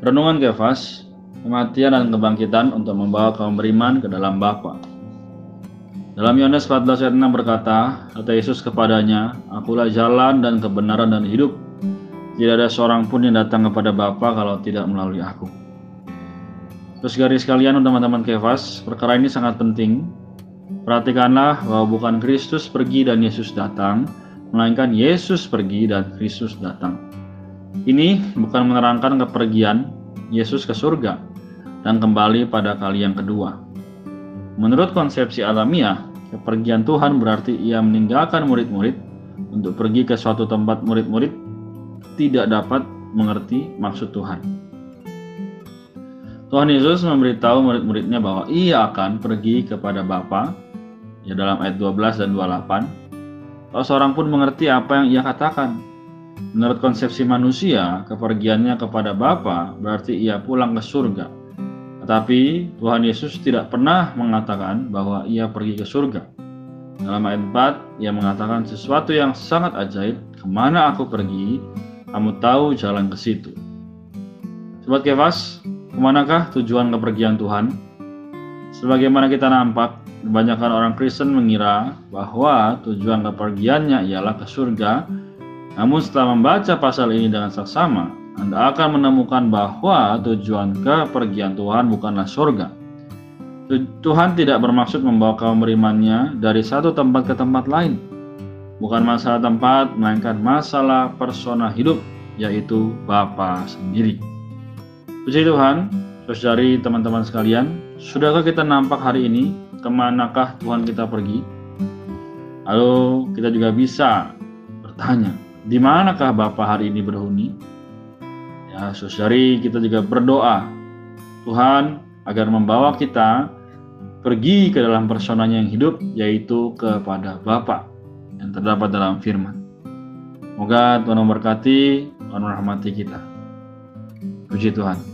Renungan Kefas, kematian dan kebangkitan untuk membawa kaum beriman ke dalam Bapa. Dalam Yohanes 14 ayat 6 berkata, kata Yesus kepadanya, Akulah jalan dan kebenaran dan hidup. Tidak ada seorang pun yang datang kepada Bapa kalau tidak melalui aku. Terus garis kalian teman-teman Kefas, perkara ini sangat penting. Perhatikanlah bahwa bukan Kristus pergi dan Yesus datang, melainkan Yesus pergi dan Kristus datang. Ini bukan menerangkan kepergian Yesus ke surga dan kembali pada kali yang kedua. Menurut konsepsi alamiah, kepergian Tuhan berarti ia meninggalkan murid-murid untuk pergi ke suatu tempat murid-murid tidak dapat mengerti maksud Tuhan. Tuhan Yesus memberitahu murid-muridnya bahwa ia akan pergi kepada Bapa ya dalam ayat 12 dan 28 kalau seorang pun mengerti apa yang ia katakan menurut konsepsi manusia kepergiannya kepada Bapa berarti ia pulang ke surga tetapi Tuhan Yesus tidak pernah mengatakan bahwa ia pergi ke surga dalam ayat 4 ia mengatakan sesuatu yang sangat ajaib ke mana aku pergi kamu tahu jalan ke situ Sobat Kefas, Ke manakah tujuan kepergian Tuhan? Sebagaimana kita nampak, kebanyakan orang Kristen mengira bahwa tujuan kepergiannya ialah ke surga. Namun setelah membaca pasal ini dengan saksama, Anda akan menemukan bahwa tujuan kepergian Tuhan bukanlah surga. Tuhan tidak bermaksud membawa kaum berimannya dari satu tempat ke tempat lain. Bukan masalah tempat, melainkan masalah persona hidup, yaitu Bapa sendiri. Puji Tuhan, saudari teman-teman sekalian, sudahkah kita nampak hari ini ke manakah Tuhan kita pergi? Lalu kita juga bisa bertanya, di manakah Bapak hari ini berhuni? Ya, saudari kita juga berdoa, Tuhan agar membawa kita pergi ke dalam personanya yang hidup, yaitu kepada Bapa yang terdapat dalam firman. Semoga Tuhan memberkati, Tuhan merahmati kita. Puji Tuhan.